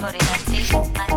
Florida Station.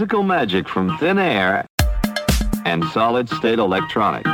Musical magic from thin air and solid state electronics.